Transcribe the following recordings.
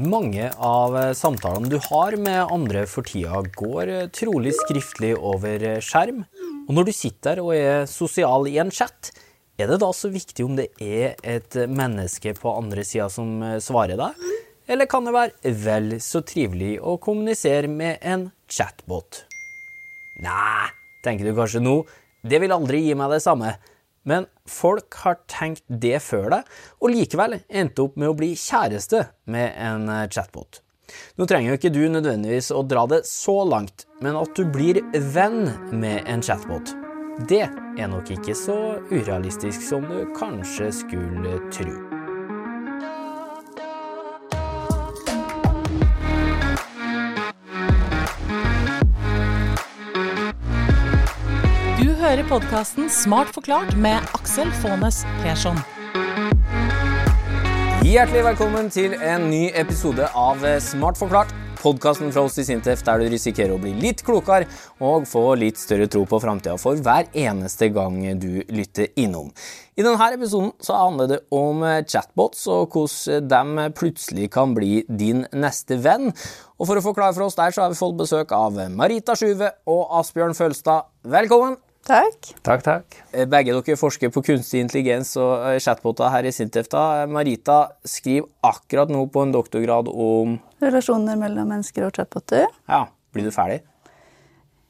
Mange av eh, samtalene du har med andre for tida, går eh, trolig skriftlig over eh, skjerm. Og når du sitter der og er sosial i en chat, er det da så viktig om det er et menneske på andre sida som svarer deg? Eller kan det være vel så trivelig å kommunisere med en chatbot? Nei, tenker du kanskje nå, det vil aldri gi meg det samme. Men folk har tenkt det før deg, og likevel endte opp med å bli kjæreste med en eh, chatbot. Nå trenger jo ikke du nødvendigvis å dra det så langt, men at du blir venn med en chatbot, det er nok ikke så urealistisk som du kanskje skulle tro. Podkasten Smart forklart med Aksel Faanes Persson. Hjertelig velkommen til en ny episode av Smart forklart. Podkasten fra oss i Sintef der du risikerer å bli litt klokere og få litt større tro på framtida for hver eneste gang du lytter innom. I denne episoden så handler det om chatbots og hvordan de plutselig kan bli din neste venn. Og For å forklare for oss der så har vi fått besøk av Marita Sjuve og Asbjørn Følstad. Velkommen! Takk. Takk, takk. Begge dere forsker på kunstig intelligens og chatboter her i Sintef. da. Marita skriver akkurat nå på en doktorgrad om Relasjoner mellom mennesker og chatboter. Ja, blir du ferdig?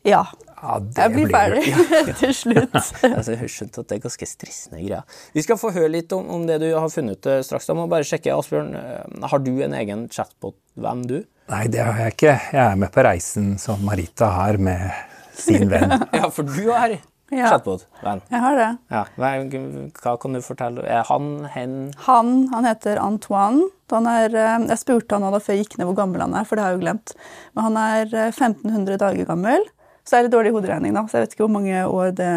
Ja. Ja, det Jeg blir blir ferdig ja. til slutt. Altså, jeg har skjønt at det er ganske stressende greier. Vi skal få høre litt om, om det du har funnet eh, straks. Da må bare sjekke, Asbjørn, eh, har du en egen chatbot-venn, du? Nei, det har jeg ikke. Jeg er med på reisen som Marita har med sin venn. Ja, for du har Ja. chatbot-venn. Jeg har det. Ja. Hva, kan du fortelle? Er han, hen Han, han heter Antoine. Han er, eh, jeg spurte han nå da før jeg gikk ned hvor gammel han er, for det har jeg jo glemt. Men han er eh, 1500 dager gammel. Så det er litt dårlig hoderegning, da. Så jeg vet ikke hvor mange år det,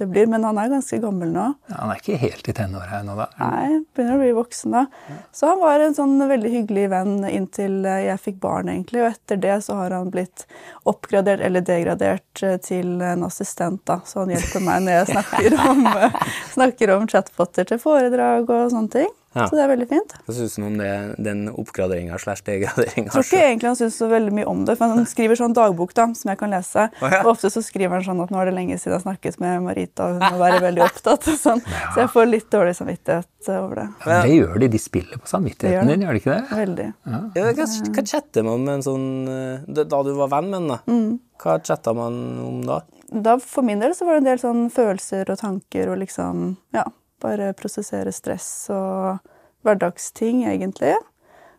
det blir. Men han er ganske gammel nå. Ja, Han er ikke helt i tenåra ennå, da. Nei, begynner å bli voksen da. Så han var en sånn veldig hyggelig venn inntil eh, jeg fikk barn, egentlig. Og etter det så har han blitt oppgradert eller degradert eh, til en assistent, da. Så han hjelper meg når jeg snakker om, snakker om chatboter til foredrag og sånne ting. Ja. Så det er veldig fint. Hva syns du om det, den oppgraderinga slash degraderinga? Jeg tror ikke egentlig han syns så veldig mye om det, for han skriver sånn dagbok da, som jeg kan lese. Oh, ja. Og ofte så skriver han sånn at nå er det lenge siden jeg har snakket med Marita, og hun må være veldig opptatt. Sånn. Ja. Så jeg får litt dårlig samvittighet over det. Ja, men det gjør de. De spiller på samvittigheten din, gjør de ikke det? Veldig. Ja, hva, hva chatter man med en sånn eh, Da du var venn med da? Mm. Hva chatta man om da? da for min del så var det en del sånn følelser og tanker og liksom Ja, bare prosessere stress og hverdagsting, egentlig.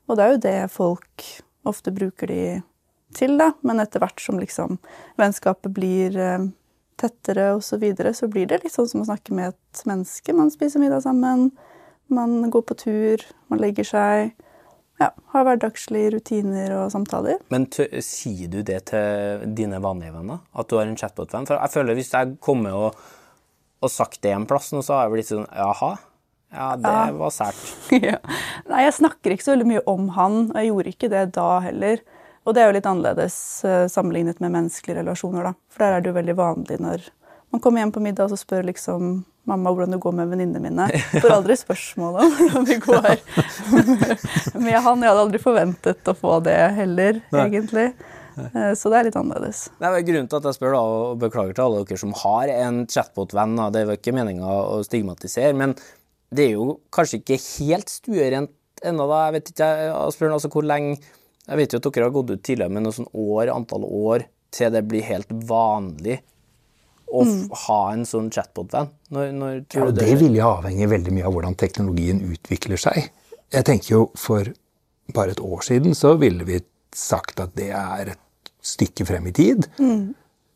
Og det er jo det folk ofte bruker de til, da. Men etter hvert som liksom vennskapet blir eh, tettere og så videre, så blir det litt sånn som å snakke med et menneske. Man spiser middag sammen, man går på tur, man legger seg. Ja, har hverdagslige rutiner og samtaler. Men sier du det til dine vanlige venner? At du har en chatbot-venn? For jeg føler hvis jeg kommer og, og sagt det en plass og så har jeg blitt sånn Jaha? Ja, det var sært. ja. Nei, jeg snakker ikke så veldig mye om han, og jeg gjorde ikke det da heller. Og det er jo litt annerledes eh, sammenlignet med menneskelige relasjoner, da. For der er det jo veldig vanlig når man kommer hjem på middag og så spør liksom mamma hvordan det går med venninnene mine. Får aldri spørsmål om hvordan det går med han. Jeg hadde aldri forventet å få det heller, egentlig. Eh, Så det er litt annerledes. Nei, men grunnen til at jeg spør, da, og beklager til alle dere som har en chatbot-venn, det er jo ikke meninga å stigmatisere, men det er jo kanskje ikke helt stuerent ennå, da. Jeg vet ikke, Asbjørn, altså hvor lenge Jeg vet jo at dere har gått ut tidligere med noe sånn år, antall år til det blir helt vanlig å mm. ha en sånn chatbot-venn. Når, når Ja, du det vil jo avhenge veldig mye av hvordan teknologien utvikler seg. Jeg tenker jo for bare et år siden så ville vi sagt at det er et stykke frem i tid.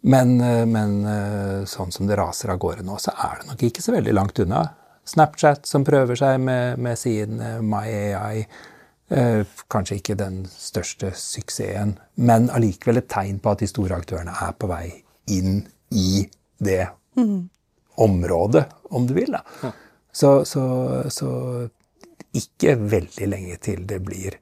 Men, eh, men eh, sånn som det raser av gårde nå, så er det nok ikke så veldig langt unna. Snapchat som prøver seg med, med sin eh, MyAI. Eh, kanskje ikke den største suksessen, men allikevel et tegn på at de store aktørene er på vei inn i det området, om du vil. Da. Så, så, så ikke veldig lenge til det blir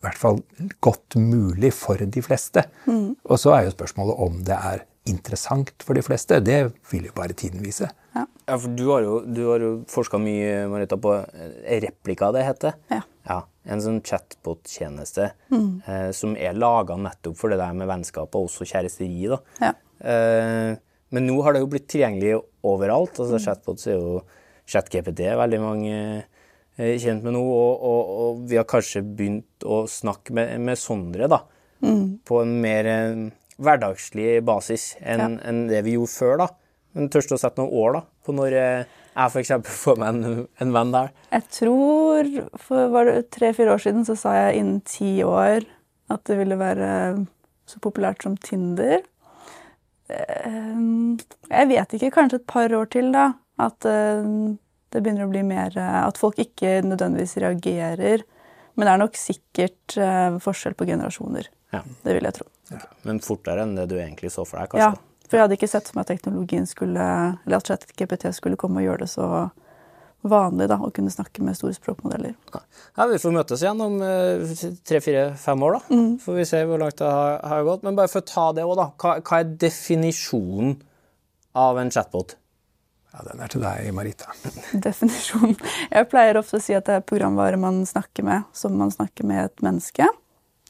i hvert fall godt mulig for de fleste. Og så er jo spørsmålet om det er interessant for de fleste, det vil jo bare tiden vise. Ja, for du har jo, du har jo forska mye, Marita, på eh, replika, det heter. Ja. ja en sånn chatbot-tjeneste eh, som er laga nettopp for det der med vennskap og også kjæresteri. da. Ja. Eh, men nå har det jo blitt tilgjengelig overalt. altså Chatbots er jo ChatGPT er veldig mange eh, kjent med noe, Og, og, og vi har kanskje begynt å snakke med, med Sondre da, på en mer eh, hverdagslig basis enn enn det vi gjorde før. da. Men tørste å sette noen år da, på når eh, jeg f.eks. får meg en, en venn der. Jeg tror for var det tre-fire år siden så sa jeg innen ti år at det ville være så populært som Tinder. Eh, Jeg vet ikke, kanskje et par år til, da. At eh, det begynner å bli mer eh, At folk ikke nødvendigvis reagerer. Men det er nok sikkert eh, forskjell på generasjoner. Ja. Det vil jeg tro. Men fortere enn det du egentlig så for deg, kanskje? Ja, for jeg hadde ikke sett for meg at teknologien skulle Eller at ChatGPT skulle komme og gjøre det så vanlig da, å kunne snakke med store språkmodeller. Ja. Ja, vi får møtes igjen om eh, tre-fire-fem år, da. Får vi se hvor langt det har, har gått. Men bare for å ta det òg, da. Hva, hva er definisjonen av en chatbot? Ja, Den er til deg, Marita. Definisjon. Jeg pleier ofte å si at det er programvare man snakker med, som man snakker med et menneske.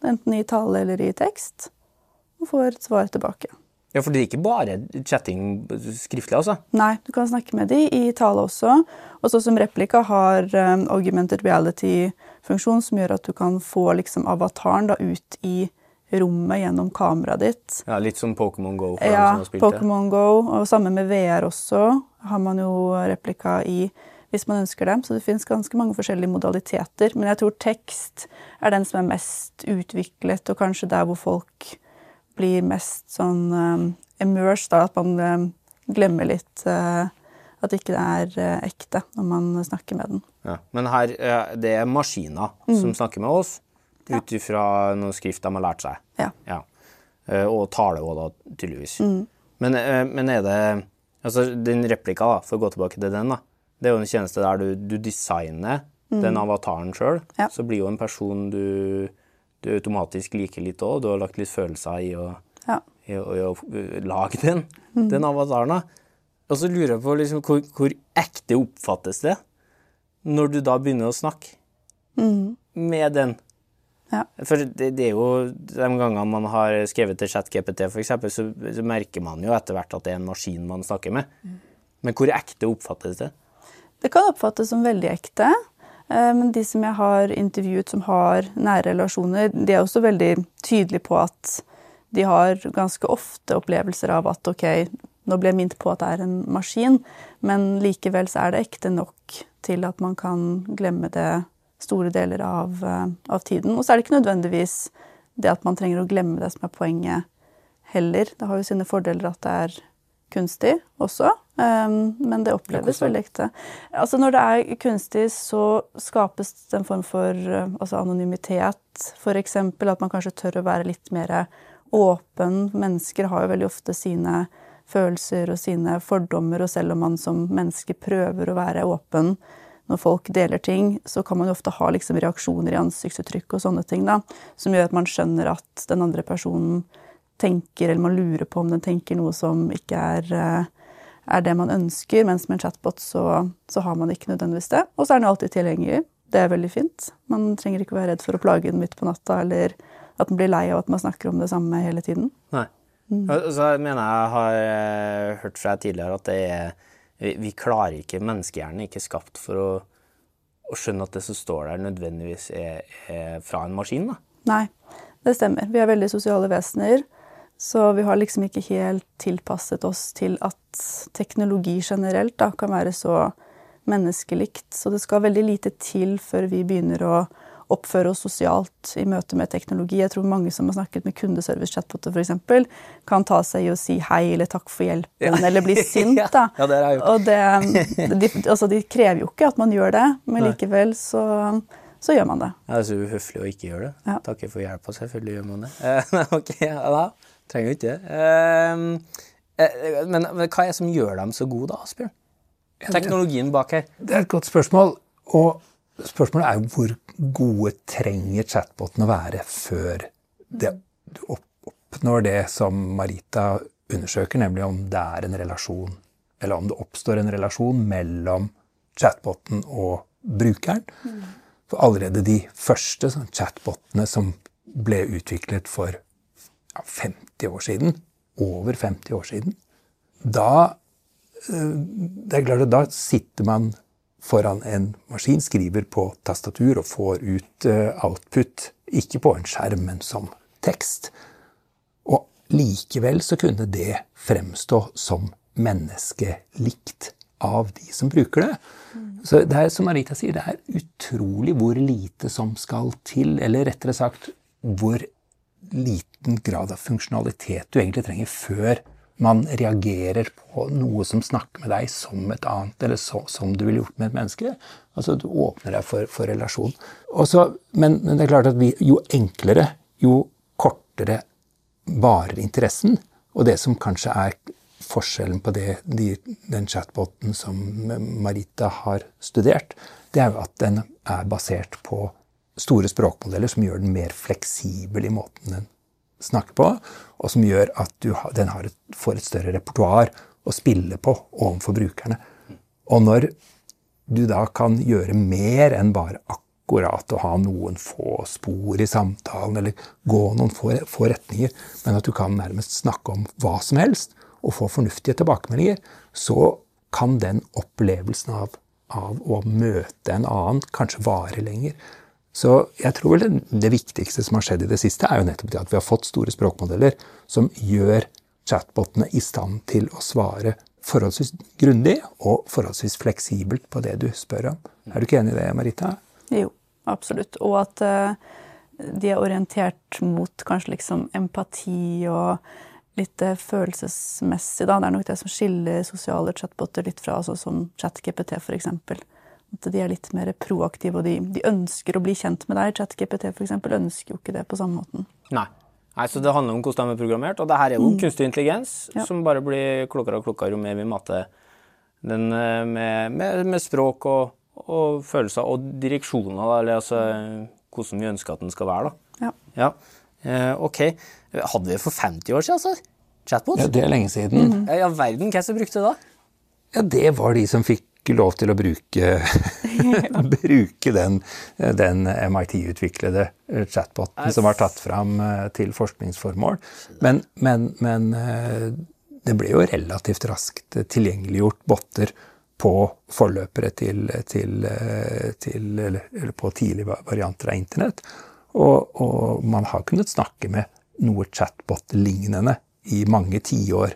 Enten i tale eller i tekst. Og får et svar tilbake. Ja, for det er ikke bare chatting skriftlig, altså? Nei, du kan snakke med de i tale også. Og så som replika har um, augmented reality-funksjon, som gjør at du kan få liksom avataren da ut i rommet gjennom kameraet ditt. Ja, Litt som Pokémon Go. for Ja. Pokémon Go, og sammen med VR også, har man jo replika i hvis man ønsker dem. Så det finnes ganske mange forskjellige modaliteter. Men jeg tror tekst er den som er mest utviklet, og kanskje der hvor folk blir mest sånn um, immersed, da, at man um, glemmer litt uh, at ikke det er uh, ekte når man snakker med den. Ja. Men her uh, det er maskiner som snakker med oss ut ifra noen skrift de har lært seg. Ja. Ja. Eh, Og tale òg, da, tydeligvis. Men, eh, men er det Altså, den replika, da, for å gå tilbake til den, da. Det er jo en tjeneste der du, du designer den avataren sjøl. Ja. Så blir jo en person du, du automatisk liker litt òg. Du har lagt litt følelser i å, Ja. i å, i å uh, lage den, den avataren. da. Og så lurer jeg på liksom, hvor, hvor ekte oppfattes det når du da begynner å snakke med den? Ja. For det, det er jo de gangene man har skrevet til ChatGPT, f.eks., så, så merker man jo etter hvert at det er en maskin man snakker med. Men hvor ekte oppfattes det? Det kan oppfattes som veldig ekte. eh, Men de som jeg har intervjuet som har nære relasjoner, de er også veldig tydelige på at de har ganske ofte opplevelser av at ok, nå ble jeg minnet på at det er en maskin, men likevel så er det ekte nok til at man kan glemme det store deler av, eh, av tiden. Og så er det ikke nødvendigvis det at man trenger å glemme det som er poenget heller. Det har jo sine fordeler at det er kunstig også, um, men det oppleves veldig ekte. Altså Når det er kunstig, så skapes det en form for uh, altså anonymitet. F.eks. at man kanskje tør å være litt mer åpen. Mennesker har jo veldig ofte sine følelser og sine fordommer, og selv om man som menneske prøver å være åpen når folk deler ting, så kan man ofte ha liksom reaksjoner i ansiktsuttrykk og sånne ting, da, som gjør at man skjønner at den andre personen tenker, eller man lurer på om den tenker noe som ikke er, eh, er det man ønsker, mens med en chatbot så, så har man ikke nødvendigvis det. Og så er den jo alltid tilgjengelig. Det er veldig fint. Man trenger ikke være redd for å plage den midt på natta, eller at den blir lei av at man snakker om det samme hele tiden. Nei. Og Så mener jeg har hørt fra tidligere at det er vi, klarer ikke Menneskehjernen er ikke skapt for å, å skjønne at det som står der, nødvendigvis er, er fra en maskin. da. Nei, det stemmer. Vi er veldig sosiale vesener. Så vi har liksom ikke helt tilpasset oss til at teknologi generelt da, kan være så menneskelikt. Så det skal veldig lite til før vi begynner å oppføre oss sosialt i møte med teknologi. Jeg tror mange som har snakket med kundeservice-chatboter f.eks., kan ta seg i å si hei eller takk for hjelpen, eller bli sint. da. Ja, det har jeg gjort. Og det, de, altså, de krever jo ikke at man gjør det, men likevel så, så gjør man det. Ja, det er så uhøflig å ikke gjøre det. Ja. Takke for hjelpa, selvfølgelig gjør man det. Eh, ok, ja, da. Trenger jo ikke det. Eh, eh, men, men hva er det som gjør dem så gode, da, Asbjørn? Teknologien bak her. Det er et godt spørsmål. Og spørsmålet er jo hvor gode trenger chatboten å være før det, oppnår det som Marita undersøker, nemlig om det er en relasjon, eller om det oppstår en relasjon mellom chatboten og brukeren. For allerede de første sånn, chatbotene som ble utviklet for ja, 50 år siden, over 50 år siden, da eh, Da sitter man foran en maskin, skriver på tastatur og får ut eh, output. Ikke på en skjerm, men som tekst. Og likevel så kunne det fremstå som menneskelikt av de som bruker det. Så det er som Marita sier, det er utrolig hvor lite som skal til. Eller rettere sagt hvor liten grad av funksjonalitet du egentlig trenger før man reagerer på noe som snakker med deg som et annet, eller så, som du ville gjort med et menneske. Altså Du åpner deg for, for relasjon. Også, men, men, det er klart at vi, jo enklere, jo kortere varer interessen. Og det som kanskje er forskjellen på det, de, den chatboten som Marita har studert, det er jo at den er basert på store språkmodeller som gjør den mer fleksibel i måten den snakker på, og som gjør at du, den et, får et større repertoar å spille på overfor brukerne. Og når du da kan gjøre mer enn bare akkurat å ha noen få spor i samtalen, eller gå noen få, få retninger, men at du kan nærmest snakke om hva som helst og få fornuftige tilbakemeldinger, så kan den opplevelsen av, av å møte en annen kanskje vare lenger. Så jeg tror vel det, det, viktigste som har skjedd i det siste, er jo nettopp det at vi har fått store språkmodeller som gjør chatbotene i stand til å svare forholdsvis grundig og forholdsvis fleksibelt på det du spør om. Er du ikke enig i det, Marita? Jo, absolutt. Og at uh, de er orientert mot kanskje liksom empati og litt uh, følelsesmessig, da. Det er nok det som skiller sosiale chatboter litt fra altså, som ChatGPT, f.eks. At de er litt mer proaktive, og de, de ønsker å bli kjent med deg. ChatGPT f.eks. ønsker jo ikke det på samme måten. Nei. Nei, så Det handler om hvordan de er programmert. Og det her er jo mm. kunstig intelligens ja. som bare blir klokere og klokere jo mer vi mater den eh, med, med, med språk og, og, følelser og direksjoner, eller altså hvordan vi ønsker at den skal være. da. Ja. ja. Eh, OK. Hadde vi det for 50 år siden, altså? Chatbot? Ja, det er lenge siden. Mm. Ja, verden, Hvem som brukte det da? Ja, Det var de som fikk ikke lov til å bruke, bruke den, den MIT-utviklede chatboten som var tatt fram eh, til forskningsformål. Men, men, men, eh, det ble jo relativt raskt tilgjengeliggjort botter på forløpere til, til, eh, til eller på tidlige varianter av internett. Og, og man har kunnet snakke med noe chatbot-lignende i mange tiår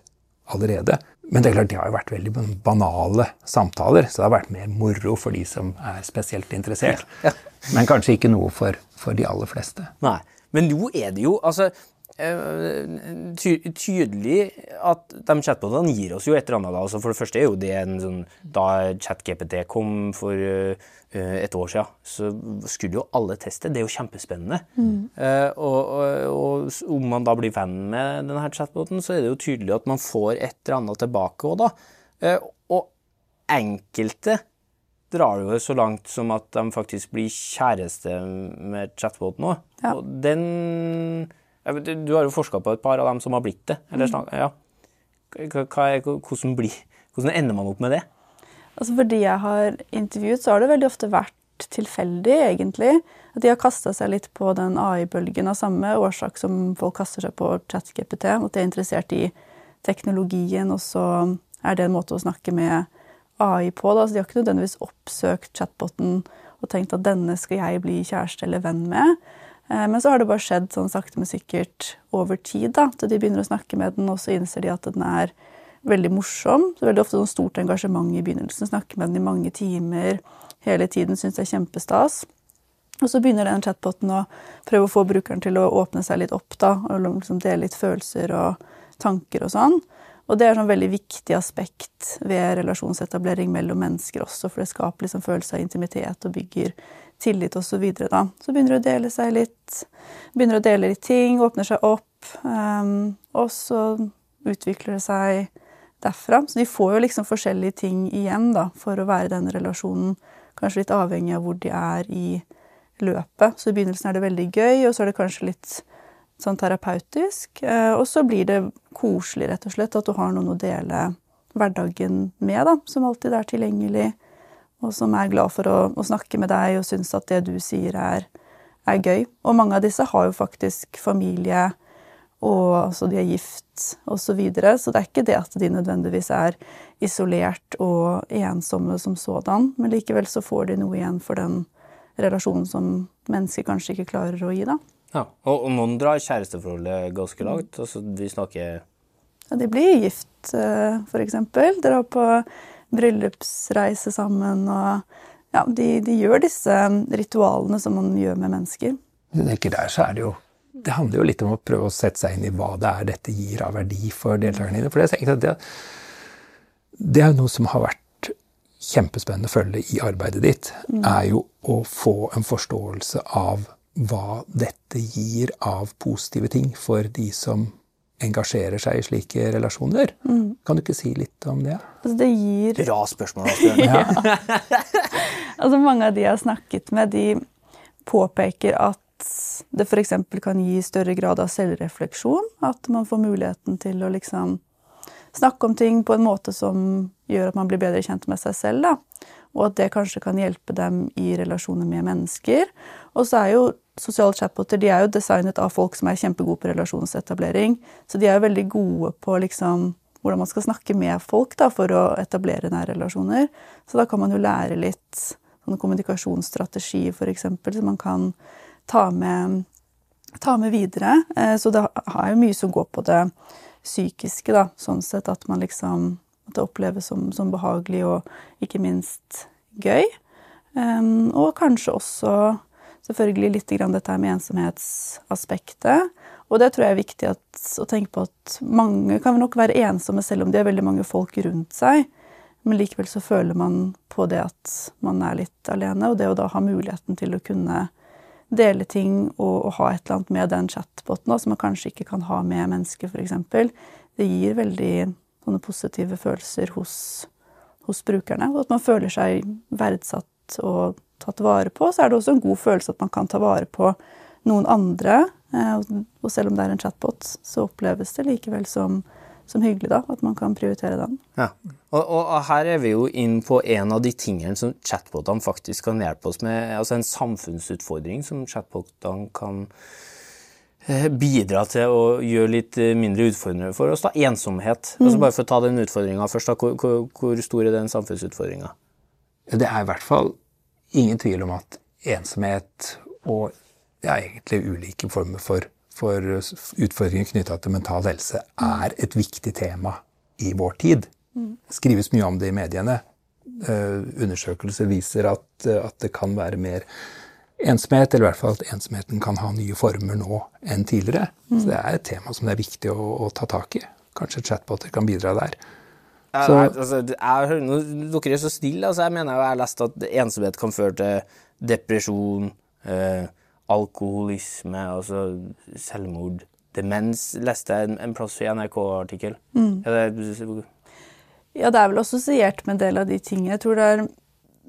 allerede. Men det er klart, det har jo vært veldig banale samtaler, så det har vært mer moro for de som er spesielt interessert. Ja. Ja. Men kanskje ikke noe for, for, de aller fleste. Nei, Men nå er det jo altså ty tydelig at de chatbotene gir oss jo et eller annet. Altså for det første er jo det en sånn Da ChatGPT kom for uh, Eh, et år siden, så skulle jo alle teste. Det er jo kjempespennende. Mm. Uh, og, og, og, om man da blir venn med denne chatboten, så er det jo tydelig at man får et eller annet tilbake òg, da. Uh, og enkelte drar jo så langt som at de faktisk blir kjæreste med chatboten òg. Ja. Og den Du har jo forska på et par av dem som har blitt det. Eller, mm. ja. Hva er, hvordan, blir, hvordan ender man opp med det? Altså For de jeg har intervjuet, så har det veldig ofte vært tilfeldig, egentlig. At de har kasta seg litt på den AI-bølgen av samme årsak som folk kaster seg på ChatGPT. At de er interessert i teknologien, og så er det en måte å snakke med AI på. Da. Så de har ikke nødvendigvis oppsøkt chatboten og tenkt at denne skal jeg bli kjæreste eller venn med. Eh, men så har det bare skjedd sånn sakte, men sikkert over tid. da, til de begynner å snakke med den, og så innser de at den er veldig morsom. Så veldig ofte sånn stort engasjement i begynnelsen. Snakker med den i mange timer hele tiden. Syns det er kjempestas. Og så begynner den chatboten å prøve å få brukeren til å åpne seg litt opp. da, og liksom Dele litt følelser og tanker og sånn. Og det er et veldig viktig aspekt ved relasjonsetablering mellom mennesker også, for det skaper liksom følelse av intimitet og bygger tillit osv. Så, videre, så begynner det å dele seg litt, begynner å dele litt ting, åpner seg opp. Um, og så utvikler det seg derfra. Så de får jo liksom forskjellige ting igjen da, for å være i den relasjonen. Kanskje litt avhengig av hvor de er i løpet. Så i begynnelsen er det veldig gøy, og så er det kanskje litt sånn terapeutisk. Eh, og så blir det koselig, rett og slett, at du har noen å dele hverdagen med, da, som alltid er tilgjengelig, og som er glad for å, å snakke med deg og syns at det du sier, er, er, gøy. Og mange av disse har jo faktisk familie, og altså, de er gift osv., så, videre, så det er ikke det at de nødvendigvis er isolert og ensomme som sådan, men likevel så får de noe igjen for den relasjonen som mennesker kanskje ikke klarer å gi, da. Ja, og, og noen drar kjæresteforholdet ganske langt. altså De snakker ja, De blir gift, f.eks. for eksempel. Drar på bryllupsreise sammen og Ja, de, de, gjør disse ritualene som man gjør med mennesker. Jeg tenker der så er det jo Det handler jo litt om å prøve å sette seg inn i hva det er dette gir av verdi for deltakerne dine. For jeg tenker at det, det er jo noe som har vært kjempespennende følge i arbeidet ditt. Mm. Er jo å få en forståelse av hva dette gir av positive ting for de som engasjerer seg i slike relasjoner. Mm. Kan du ikke si litt om det? Altså, det gir Bra spørsmål. altså, mange av de jeg har snakket med, de påpeker at det f.eks. kan gi større grad av selvrefleksjon. At man får muligheten til å liksom snakke om ting på en måte som gjør at man blir bedre kjent med seg selv. Da. Og at det kanskje kan hjelpe dem i relasjoner med mennesker. Og så er jo sosiale chatboter de er jo designet av folk som er kjempegode på relasjonsetablering. Så de er jo veldig gode på liksom hvordan man skal snakke med folk da, for å etablere nære relasjoner. Så da kan man jo lære litt sånne kommunikasjonsstrategier, f.eks., som man kan ta med, ta med videre. Eh, så det har jo mye som går på det psykiske, da, sånn sett at man liksom At det oppleves som, som behagelig og ikke minst gøy. Um, og kanskje også selvfølgelig litt dette med ensomhetsaspektet. Og det tror jeg er viktig at, å tenke på at mange kan nok være ensomme selv om de har veldig mange folk rundt seg. Men likevel så føler man på det at man er litt alene, og det å da ha muligheten til å kunne dele ting og, og ha et eller annet med den chatboten som man kanskje ikke kan ha med mennesker, f.eks., det gir veldig sånne positive følelser hos, hos brukerne. Og at man føler seg verdsatt og tatt vare på, så er det også en god følelse at man kan ta vare på noen andre. Eh, og selv om det er en chatbot, så oppleves det likevel som, som hyggelig da, at man kan prioritere den. Ja, og, og, her er vi jo inn på en av de tingene som chatbotene faktisk kan hjelpe oss med. Altså en samfunnsutfordring som chatbotene kan eh, bidra til å gjøre litt eh, mindre utfordrende for oss. da, Ensomhet. Mm. Altså bare For å ta den utfordringa først. da, hvor, hvor, hvor, stor er den samfunnsutfordringa? Det er i hvert fall ingen tvil om at ensomhet og ja, egentlig ulike former for, for utfordringer knytta til mental helse er et viktig tema i vår tid. Det skrives mye om det i mediene. Uh, undersøkelser viser at, at, det kan være mer ensomhet, eller i hvert fall at ensomheten kan ha nye former nå enn tidligere. Mm. Så det er et tema som det er viktig å, å ta tak i. Kanskje chatboter kan bidra der. Så, jeg, altså, jeg, nå, dere er så stille. Altså, jeg mener jeg har lest at ensomhet kan føre til depresjon, eh, alkoholisme, altså selvmord. Demens leste jeg en, en plass i NRK-artikkel. Mm. Ja, ja, det er vel assosiert med en del av de tingene. Jeg tror det er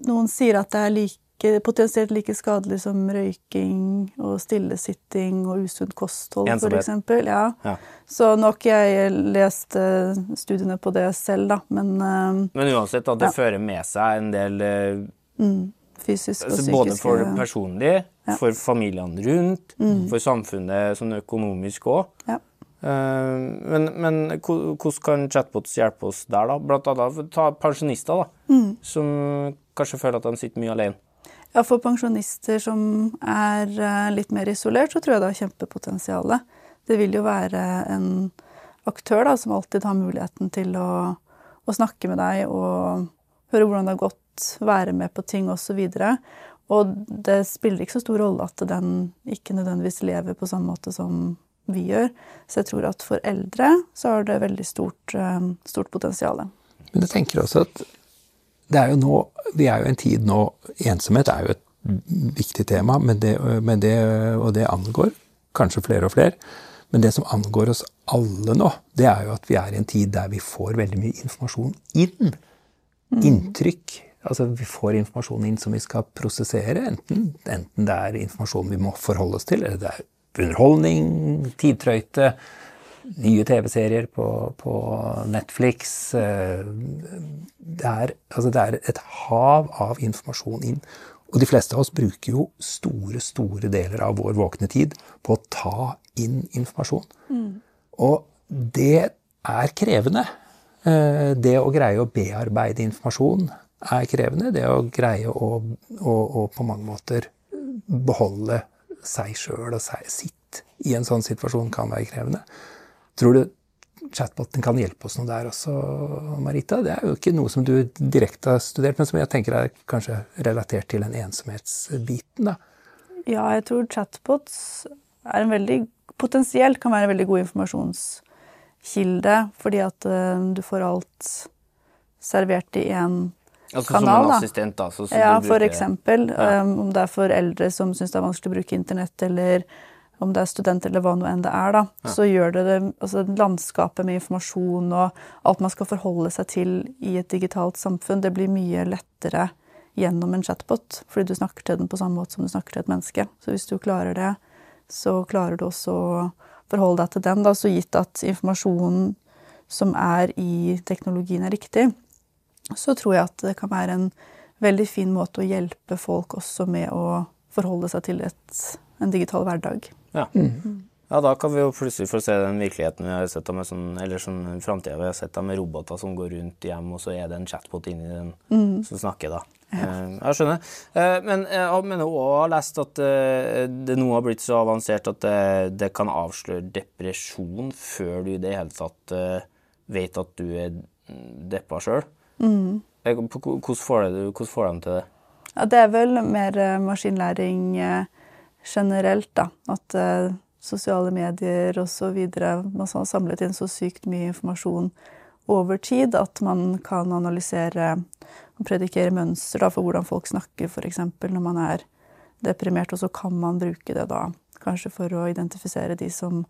Noen sier at det er like like, potensielt like skadelig som røyking og stillesitting og usunt kosthold, f.eks. Ja. ja. Så nok jeg lest uh, studiene på det selv, da, men uh, Men uansett at det ja. fører med seg en del uh, mm. Fysisk og altså, psykisk Både for det personlige, ja. for familiene rundt, mm. for samfunnet sånn økonomisk òg. Ja. Men, men, hvordan kan chatbots hjelpe oss der, da? Blant annet ta pensjonister, da, mm. som kanskje føler at de sitter mye alene. Ja, For pensjonister som er eh, litt mer isolert, så tror jeg det har kjempepotensial. Det vil jo være en aktør da, som alltid har muligheten til å, å, snakke med deg og høre hvordan det har gått, være med på ting osv. Og, det spiller ikke så stor rolle at den ikke nødvendigvis lever på samme måte som vi gjør. Så jeg tror at for eldre så har det veldig stort, eh, stort potensial. Men jeg tenker også at det er jo nå, Vi er jo en tid nå Ensomhet er jo et viktig tema, men det, men det, og det angår kanskje flere og flere. Men det som angår oss alle nå, det er jo at vi er i en tid der vi får veldig mye informasjon inn. Mm. Inntrykk. Altså vi får informasjon inn som vi skal prosessere. Enten, enten, det er informasjon vi må forholde oss til, eller det er underholdning, tidtrøyte, nye TV-serier på, på Netflix eh, det, er, altså det er et hav av informasjon inn. Og de fleste av oss bruker jo store, store deler av vår våkne tid på å ta inn informasjon. Og det er krevende. Eh, Det å greie å bearbeide informasjon er krevende. Det å greie å, å, å på mange måter beholde seg sjøl og seg, sitt i en sånn situasjon kan være krevende. Tror du chatboten kan hjelpe oss noe der også, Marita? Det er jo ikke noe som du direkte har studert, men som jeg tenker er kanskje relatert til den ensomhetsbiten. da. Ja, jeg tror chatbots er en veldig Potensielt kan være en veldig god informasjonskilde, fordi at eh, du får alt servert i én Altså kanal, som en assistent, da. Så, så Ja, du for eksempel. Ja. Um, om det er for eldre som syns det er vanskelig å bruke internett, eller om det er student eller hva nå enn det er, da, så gjør det det altså landskapet med informasjon og alt man skal forholde seg til i et digitalt samfunn, det blir mye lettere gjennom en chatbot, fordi du snakker til den på samme måte som du snakker til et menneske. Så hvis du klarer det, så klarer du også å forholde deg til den, da, så gitt at informasjonen som er i teknologien er riktig, så tror jeg at det kan være en veldig fin måte å hjelpe folk også med å forholde seg til et, en digital hverdag. Ja. ja, da kan vi jo plutselig få se den virkeligheten vi har sett med sånn, eller sånn framtida vi har sett med roboter som går rundt hjem, og så er det en chatbot inni den som snakker, da. Ja. Jeg skjønner. Eh, Men jeg mener også å ha lest at eh, det nå har blitt så avansert at det, det kan avsløre depresjon før du i det hele tatt eh, vet at du er deppa sjøl. Hvordan får de hvordan får de til det? Ja, det er vel mer eh, maskinlæring eh, generelt, da. At eh, sosiale medier osv. Man har samlet inn så sykt mye informasjon over tid at man kan analysere og predikere mønster da, for hvordan folk snakker, f.eks. når man er deprimert. Og så kan man bruke det da kanskje for å identifisere de som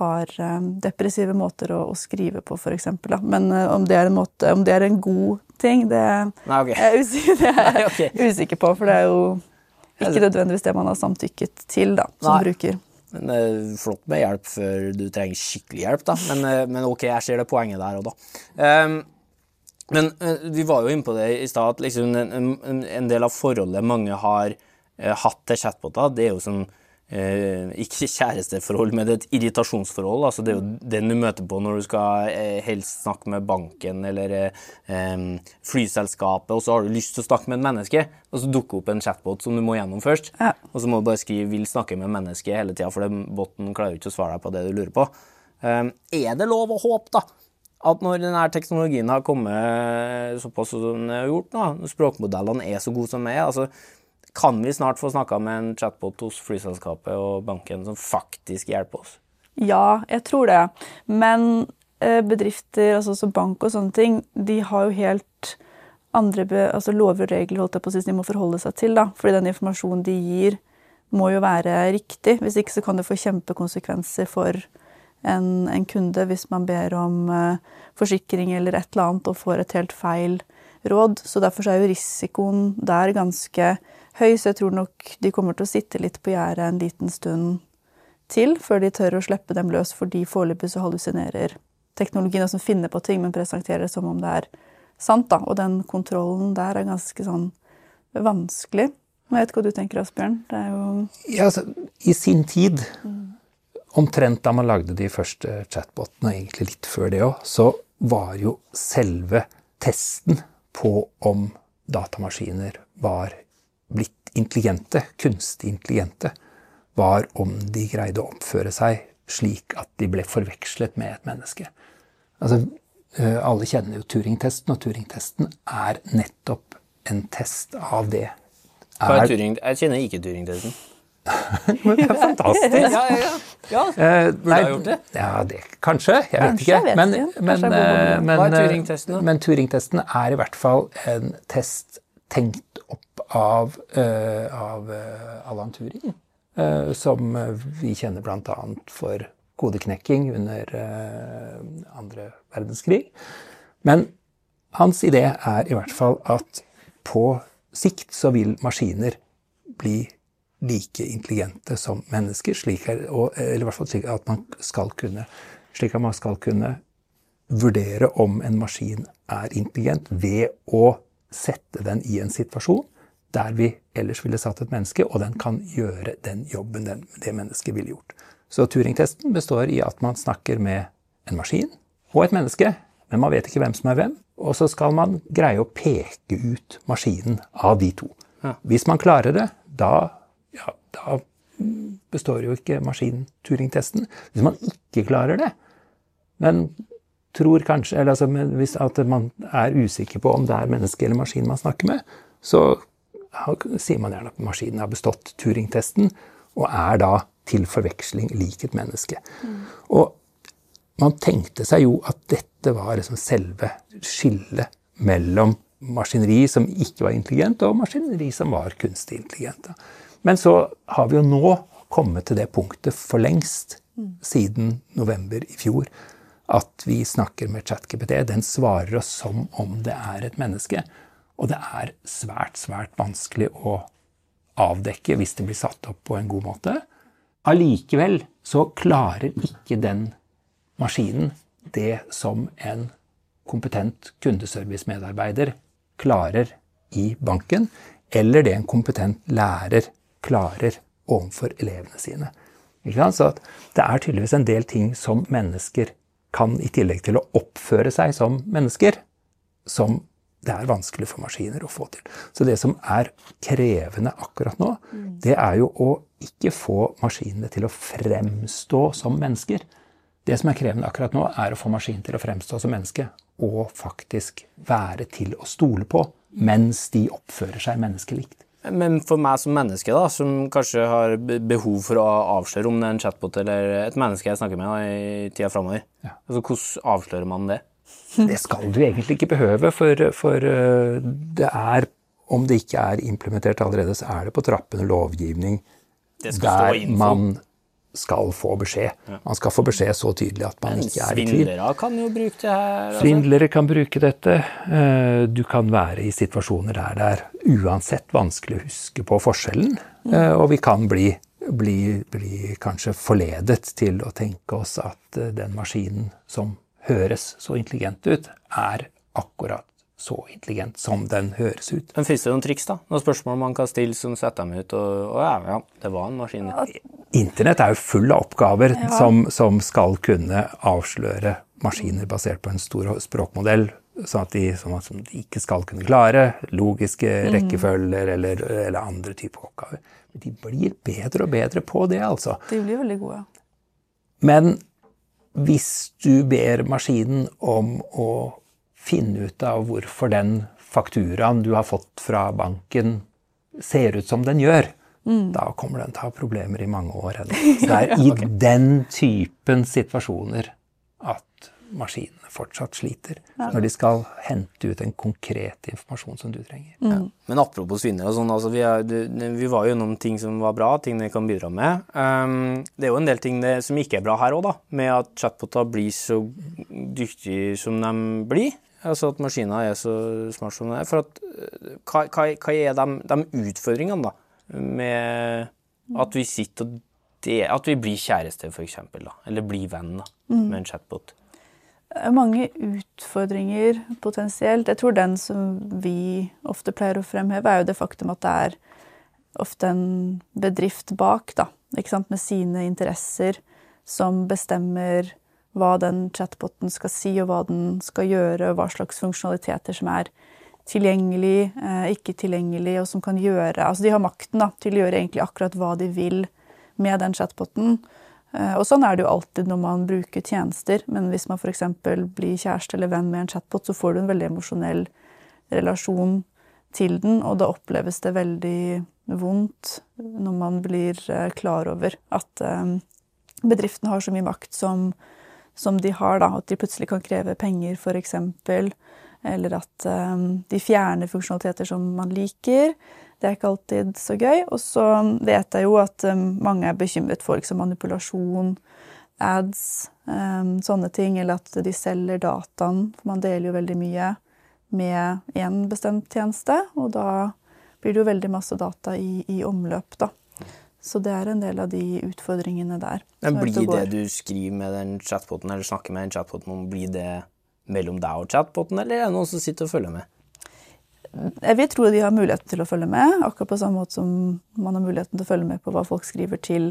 har eh, depressive måter å, å skrive på, f.eks. Men eh, om det er en måte, om det er en god ting, det Nei, okay. jeg er usikker, det er jeg usikker på, for det er jo ikke nødvendigvis det man har samtykket til da, som Nei. bruker. Men er flott med hjelp før du trenger skikkelig hjelp, da. Men, eh, men ok, jeg ser det poenget der òg, da. Um, men eh, vi var jo inne på det i stad, at liksom en, en, en del av forholdet mange har eh, hatt til chatboter, det er jo sånn eh, ikke kjæresteforhold, men et irritasjonsforhold. altså Det er jo den du møter på når du skal eh, helst snakke med banken eller eh, flyselskapet, og så har du lyst til å snakke med et menneske, og så dukker opp en chatbot som du må gjennom først. Ja. Og så må du bare skrive 'vil snakke med menneske' hele tida, for den boten klarer ikke å svare deg på det du lurer på. Er det lov å håpe, da, at når denne teknologien har kommet såpass som den har gjort, nå, når språkmodellene er så gode som de er, altså, kan vi snart få snakka med en chatbot hos flyselskapet og banken som faktisk hjelper oss? Ja, jeg tror det. Men eh, bedrifter, altså som bank og sånne ting, de har jo helt andre altså lover og regler holdt jeg på å si, de må forholde seg til. da. Fordi den informasjonen de gir, må jo være riktig. Hvis ikke så kan det få kjempekonsekvenser for en, en kunde hvis man ber om uh, forsikring eller et eller annet og får et helt feil råd. Så derfor er jo risikoen der ganske høy, så jeg tror nok de kommer til å sitte litt på gjerdet en liten stund til før de tør å slippe dem løs, fordi foreløpig så hallusinerer teknologien og som finner på ting, men presenterer det som om det er sant. da. Og den kontrollen der er ganske sånn vanskelig. Jeg vet ikke hva du tenker, Asbjørn. Det er jo Ja, altså, I sin tid, omtrent da man lagde de første chatbotene, egentlig litt før det òg, så var jo selve testen på om datamaskiner var blitt intelligente, kunstig intelligente, var om de greide å oppføre seg slik at de ble forvekslet med et menneske. Altså, eh, alle kjenner jo Turing-testen, og Turing-testen er nettopp en test av det. Hva er Turing? Jeg kjenner ikke Turing-testen. Det er fantastisk. Ja, ja, ja. ja. Eh, Burde jeg gjort det? Ja, det kanskje. Jeg vet ikke. men, men, eh, men, Turing-testen? Men Turing-testen er i hvert fall en test tenkt av, eh, av eh, Alan Turing, eh, som vi kjenner bl.a. for kodeknekking under andre verdenskrig. Men hans idé er i hvert fall at på sikt så vil maskiner bli like intelligente som mennesker, slik er, og, eller i hvert fall slik at man skal kunne slik at man skal kunne vurdere om en maskin er intelligent ved å sette den i en situasjon der vi ellers ville satt et menneske, og den kan gjøre den jobben den, det mennesket ville gjort. Så Turing-testen består i at man snakker med en maskin og et menneske, men man vet ikke hvem som er hvem. Og så skal man greie å peke ut maskinen av de to. Ja. Hvis man klarer det, da, ja, da består jo ikke maskinen Turing-testen. Hvis man ikke klarer det, men tror kanskje, eller altså, hvis at man er usikker på om det er menneske eller maskin man snakker med, så sier man gjerne at maskinen har bestått Turing-testen og er da til forveksling lik et menneske. Mm. Og man tenkte seg jo at dette var liksom selve skillet mellom maskineri som ikke var intelligent, og maskineri som var kunstig intelligent. Men så har vi jo nå kommet til det punktet for lengst, mm. siden november i fjor, at vi snakker med ChatGPT. Den svarer oss som om det er et menneske. Og det er svært, svært vanskelig å avdekke hvis det blir satt opp på en god måte. Allikevel så klarer ikke den maskinen det som en kompetent kundeservice-medarbeider klarer i banken, eller det en kompetent lærer klarer overfor elevene sine. Så det er tydeligvis en del ting som mennesker kan, i tillegg til å oppføre seg som mennesker, som det er vanskelig for maskiner å få til. Så det som er krevende akkurat nå, det er jo å ikke få maskinene til å fremstå som mennesker. Det som er krevende akkurat nå, er å få maskinen til å fremstå som menneske. Og faktisk være til å stole på mens de oppfører seg menneskelikt. Men for meg som menneske, da, som kanskje har behov for å avsløre om det er en chatbot eller et menneske jeg snakker med da, i tida framover, ja. altså, hvordan avslører man det? Det skal du egentlig ikke behøve, for, for eh, det er Om det ikke er implementert allerede, så er det på trappene lovgivning der man skal få beskjed. Man skal få beskjed så tydelig at man Men ikke er i tvil. Svindlere kan jo bruke det her. Altså. Svindlere kan bruke dette. Eh, du kan være i situasjoner der det er uansett vanskelig å huske på forskjellen. Mm. Og vi kan bli, bli, bli kanskje forledet til å tenke oss at den maskinen som høres så intelligent ut, er akkurat så intelligent som den høres ut. Men Fins det noen triks, da? Noen spørsmål man kan stille som setter dem ut? Og, og ja, ja, det var en maskin. Internett er jo full av oppgaver ja. som, som, skal kunne avsløre maskiner basert på en stor språkmodell. Sånn at de, sånn at de ikke skal kunne klare logiske mm. rekkefølger eller, eller, andre typer oppgaver. Men de blir bedre og bedre på det, altså. De blir veldig gode. Men hvis du ber maskinen om å finne ut av hvorfor den fakturaen du har fått fra banken, ser ut som den gjør, mm. da kommer den til å ha problemer i mange år. Det er i den typen situasjoner at maskinen fortsatt sliter ja. når de skal hente ut en konkret informasjon som du trenger. Mm. Ja. Men apropos vinnere og sånn, altså vi, er, vi, var jo gjennom ting som var bra, ting dere kan bidra med. Um, det er jo en del ting det, som ikke er bra her òg, da. Med at chatboter blir så dyktige som de blir. Altså at maskiner er så smart som de er. For at, eh, hva, hva, hva er de, de utfordringene, da? Med at vi sitter og det, At vi blir kjærester, f.eks. Eller blir venn da, mm. med en chatbot mange utfordringer potensielt. Jeg tror den som vi ofte pleier å fremheve, er jo det faktum at det er ofte en bedrift bak, da, med sine interesser, som bestemmer hva den chatboten skal si, og hva den skal gjøre, og hva slags funksjonaliteter som er tilgjengelig, eh, ikke tilgjengelig, og som kan gjøre Altså de har makten da, til å gjøre egentlig akkurat hva de vil med den chatboten. Eh, og sånn er det jo alltid når man bruker tjenester, men hvis man f.eks. blir kjæreste eller venn med en chatbot, så får du en veldig emosjonell relasjon til den, og da oppleves det veldig vondt når man blir eh, klar over at bedriftene bedriften har så mye makt som, som de har, da, at de plutselig kan kreve penger, f.eks., eller at de fjerner funksjonaliteter som man liker. Det er ikke alltid så gøy. Og så vet jeg jo at um, mange er bekymret for liksom, manipulasjon, ads, um, sånne ting, eller at de selger dataen. For man deler jo veldig mye med én bestemt tjeneste, og da blir det jo veldig masse data i, i omløp, da. Så det er en del av de utfordringene der. Men blir det du skriver med den chatboten, eller snakker med den chatboten om, blir det mellom deg og chatboten, eller er det noen som sitter og følger med? Jeg vil tro de har muligheten til å følge med, akkurat på samme måte som man har muligheten til å følge med på hva folk skriver til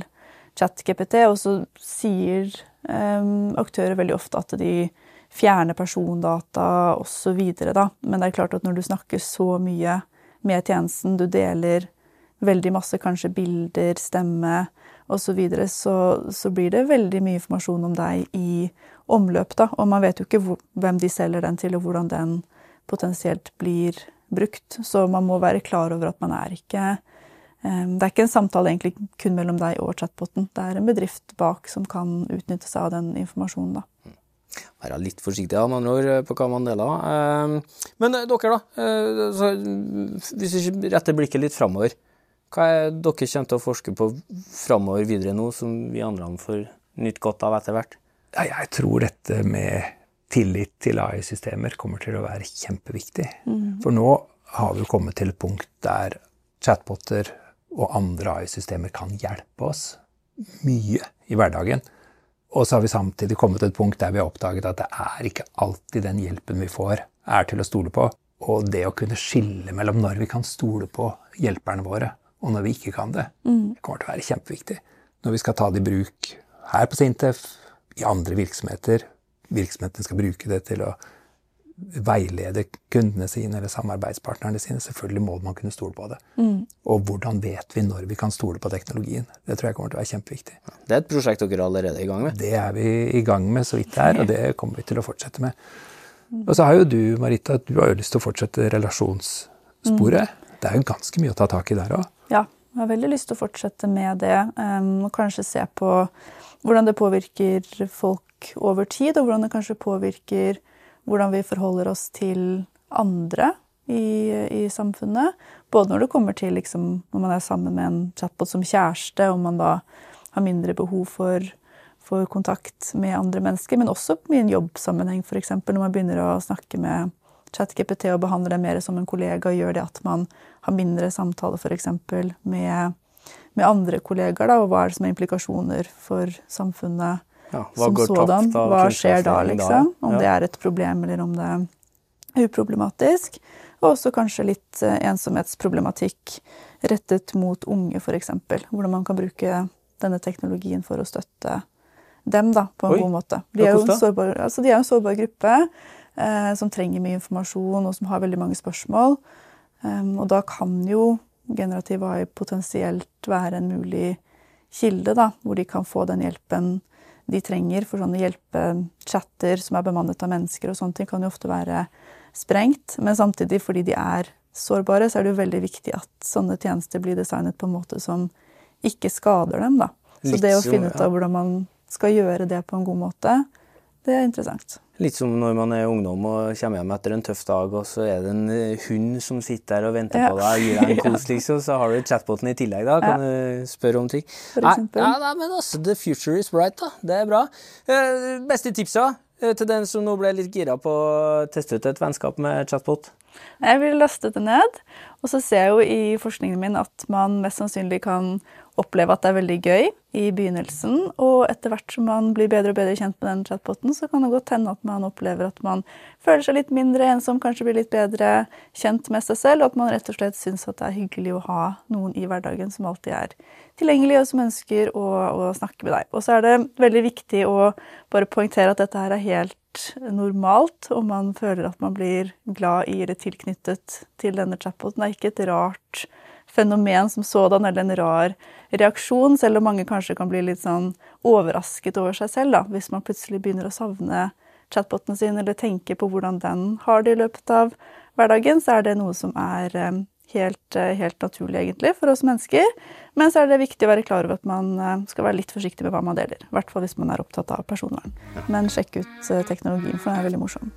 ChatGPT. Og så sier um, aktører veldig ofte at de fjerner persondata osv. Men det er klart at når du snakker så mye med tjenesten, du deler veldig masse kanskje bilder, stemme osv., så, videre, så så blir det veldig mye informasjon om deg i omløp. da, Og man vet jo ikke hvor, hvem de selger den til, og hvordan den potensielt blir brukt. Så man må være klar over at man er ikke eh, Det er ikke en samtale egentlig kun mellom deg og chatboten. Det er en bedrift bak som kan utnytte seg av den informasjonen. da. Være litt forsiktig da, med andre ord, på hva man deler. Eh, Men eh, dere, da. eh, så, Hvis vi retter blikket litt framover. Hva er dere kommer til å forske på framover videre nå, som vi andre får nytt godt av etter hvert? Jeg tror dette med tillit til AI-systemer kommer til å være kjempeviktig. For nå har vi jo kommet til et punkt der chatboter og andre AI-systemer kan hjelpe oss mye i hverdagen. Og så har vi samtidig kommet til et punkt der vi har oppdaget at det er ikke alltid den hjelpen vi får, er til å stole på. Og det å kunne skille mellom når vi kan stole på hjelperne våre, og når vi ikke kan det, det kommer til å være kjempeviktig. Når vi skal ta det i bruk her på Sintef, i andre virksomheter, virksomhetene skal bruke det til å veilede kundene sine eller samarbeidspartnerne sine. Selvfølgelig må man kunne stole på det. Og hvordan vet vi når vi kan stole på teknologien? Det tror jeg kommer til å være kjempeviktig. Det er et prosjekt dere allerede er i gang med. Det er vi i gang med så vidt det er, og det kommer vi til å fortsette med. Og så har jo du, Marita, du har jo lyst til å fortsette relasjonssporet. Det er jo ganske mye å ta tak i der òg. Ja, jeg har veldig lyst til å fortsette med det. em, og kanskje se på hvordan det påvirker folk over tid, og hvordan det kanskje påvirker hvordan vi forholder oss til andre i, i samfunnet. Både når det kommer til liksom, når man er sammen med en chatbot som kjæreste, og man da har mindre behov for, for kontakt med andre mennesker, men også i en jobbsammenheng, f.eks. når man begynner å snakke med ChatGPT og behandler det mer som en kollega, gjør det at man har mindre samtaler f.eks. Med, med andre kollegaer, da, og hva er det som er implikasjoner for samfunnet Ja, som sådan. Hva skjer da, liksom? Om ja. det er et problem, eller om det er uproblematisk. Og også kanskje litt eh, ensomhetsproblematikk rettet mot unge, f.eks. Hvordan man kan bruke denne teknologien for å støtte dem da, på en Oi. god måte. De er jo en sårbar, altså, de er en sårbar gruppe eh, som trenger mye informasjon, og som har veldig mange spørsmål. Um, og da kan jo generativ AI potensielt være en mulig kilde, da, hvor de kan få den hjelpen de trenger. For sånne hjelpechatter som er bemannet av mennesker og sånne ting, kan jo ofte være sprengt. Men samtidig, fordi de er sårbare, så er det jo veldig viktig at sånne tjenester blir designet på en måte som ikke skader dem, da. Så det å finne ut av hvordan man skal gjøre det på en god måte, det er interessant. Litt som når man er ungdom og kommer hjem etter en tøff dag, og så er det en eh, hund som sitter der og venter Ja. på deg og gir deg en kos, liksom. Så har du chatboten i tillegg, da. Kan du spørre om ting. Nei. Ja, nei, men altså, the future is bright, da. Det er bra. Eh, beste tipsa eh, til den som nå ble litt gira på å teste ut et vennskap med chatbot? Jeg vil laste det ned, og så ser jeg jo i forskningen min at man mest sannsynlig kan oppleve at det er veldig gøy i begynnelsen, og etter hvert som man blir bedre og bedre kjent med den chatboten, så kan det godt hende at man opplever at man føler seg litt mindre ensom, kanskje blir litt bedre kjent med seg selv, og at man rett og slett syns at det er hyggelig å ha noen i hverdagen som alltid er tilgjengelig, og som ønsker å, å snakke med deg. Og så er det veldig viktig å bare poengtere at dette her er helt normalt, og man føler at man blir glad i eller tilknyttet til denne chatboten. Det er ikke et rart fenomen som sådan, eller en rar reaksjon, selv om mange kanskje kan bli litt sånn overrasket over seg selv, da, hvis man plutselig begynner å savne chatboten sin, eller tenke på hvordan den har det i løpet av hverdagen, så er det noe som er eh, helt, eh, helt naturlig, egentlig, for oss mennesker. Men så er det viktig å være klar over at man eh, skal være litt forsiktig med hva man deler. I hvert fall hvis man er opptatt av personvern. Men sjekk ut eh, teknologien, for den er veldig morsom.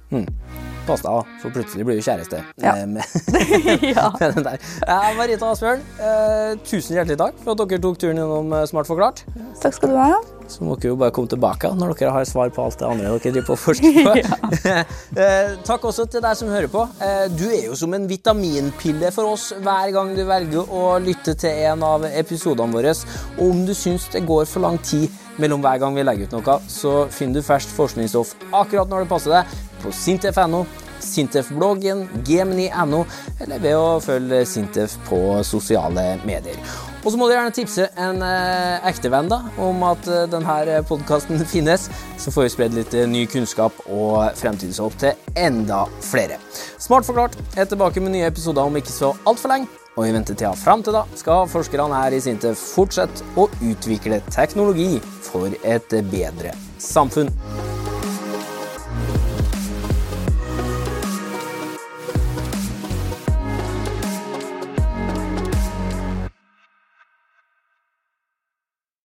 Pass deg, for plutselig blir du kjæreste. Ja. ja. Eh, Marita Asbjørn, eh, tusen hjertelig takk for at dere tok turen eh, Smart forklart. Takk skal du ha. Så må dere jo bare komme tilbake når dere har svar på alt det andre dere driver på og forsker på. Eh, Takk også til deg som hører på. Eh, Du er jo som en vitaminpille for oss hver gang du velger å lytte til en av episodene våre. Og om du syns det går for lang tid mellom hver gang vi legger ut noe, så finner du ferskt forskningsstoff akkurat når det passer deg, på sintef.no, Sintef-bloggen, Gemini.no, eller ved å følge Sintef på sosiale medier. Og så må du gjerne tipse en eh, ektevenn da, om at eh, denne podkasten finnes, så får vi spredd litt eh, ny kunnskap og fremtidshåp til enda flere. Smart forklart er tilbake med nye episoder om ikke så altfor lenge. Og i ventetida fram til da skal forskerne her i Sintef fortsette å utvikle teknologi for et bedre samfunn.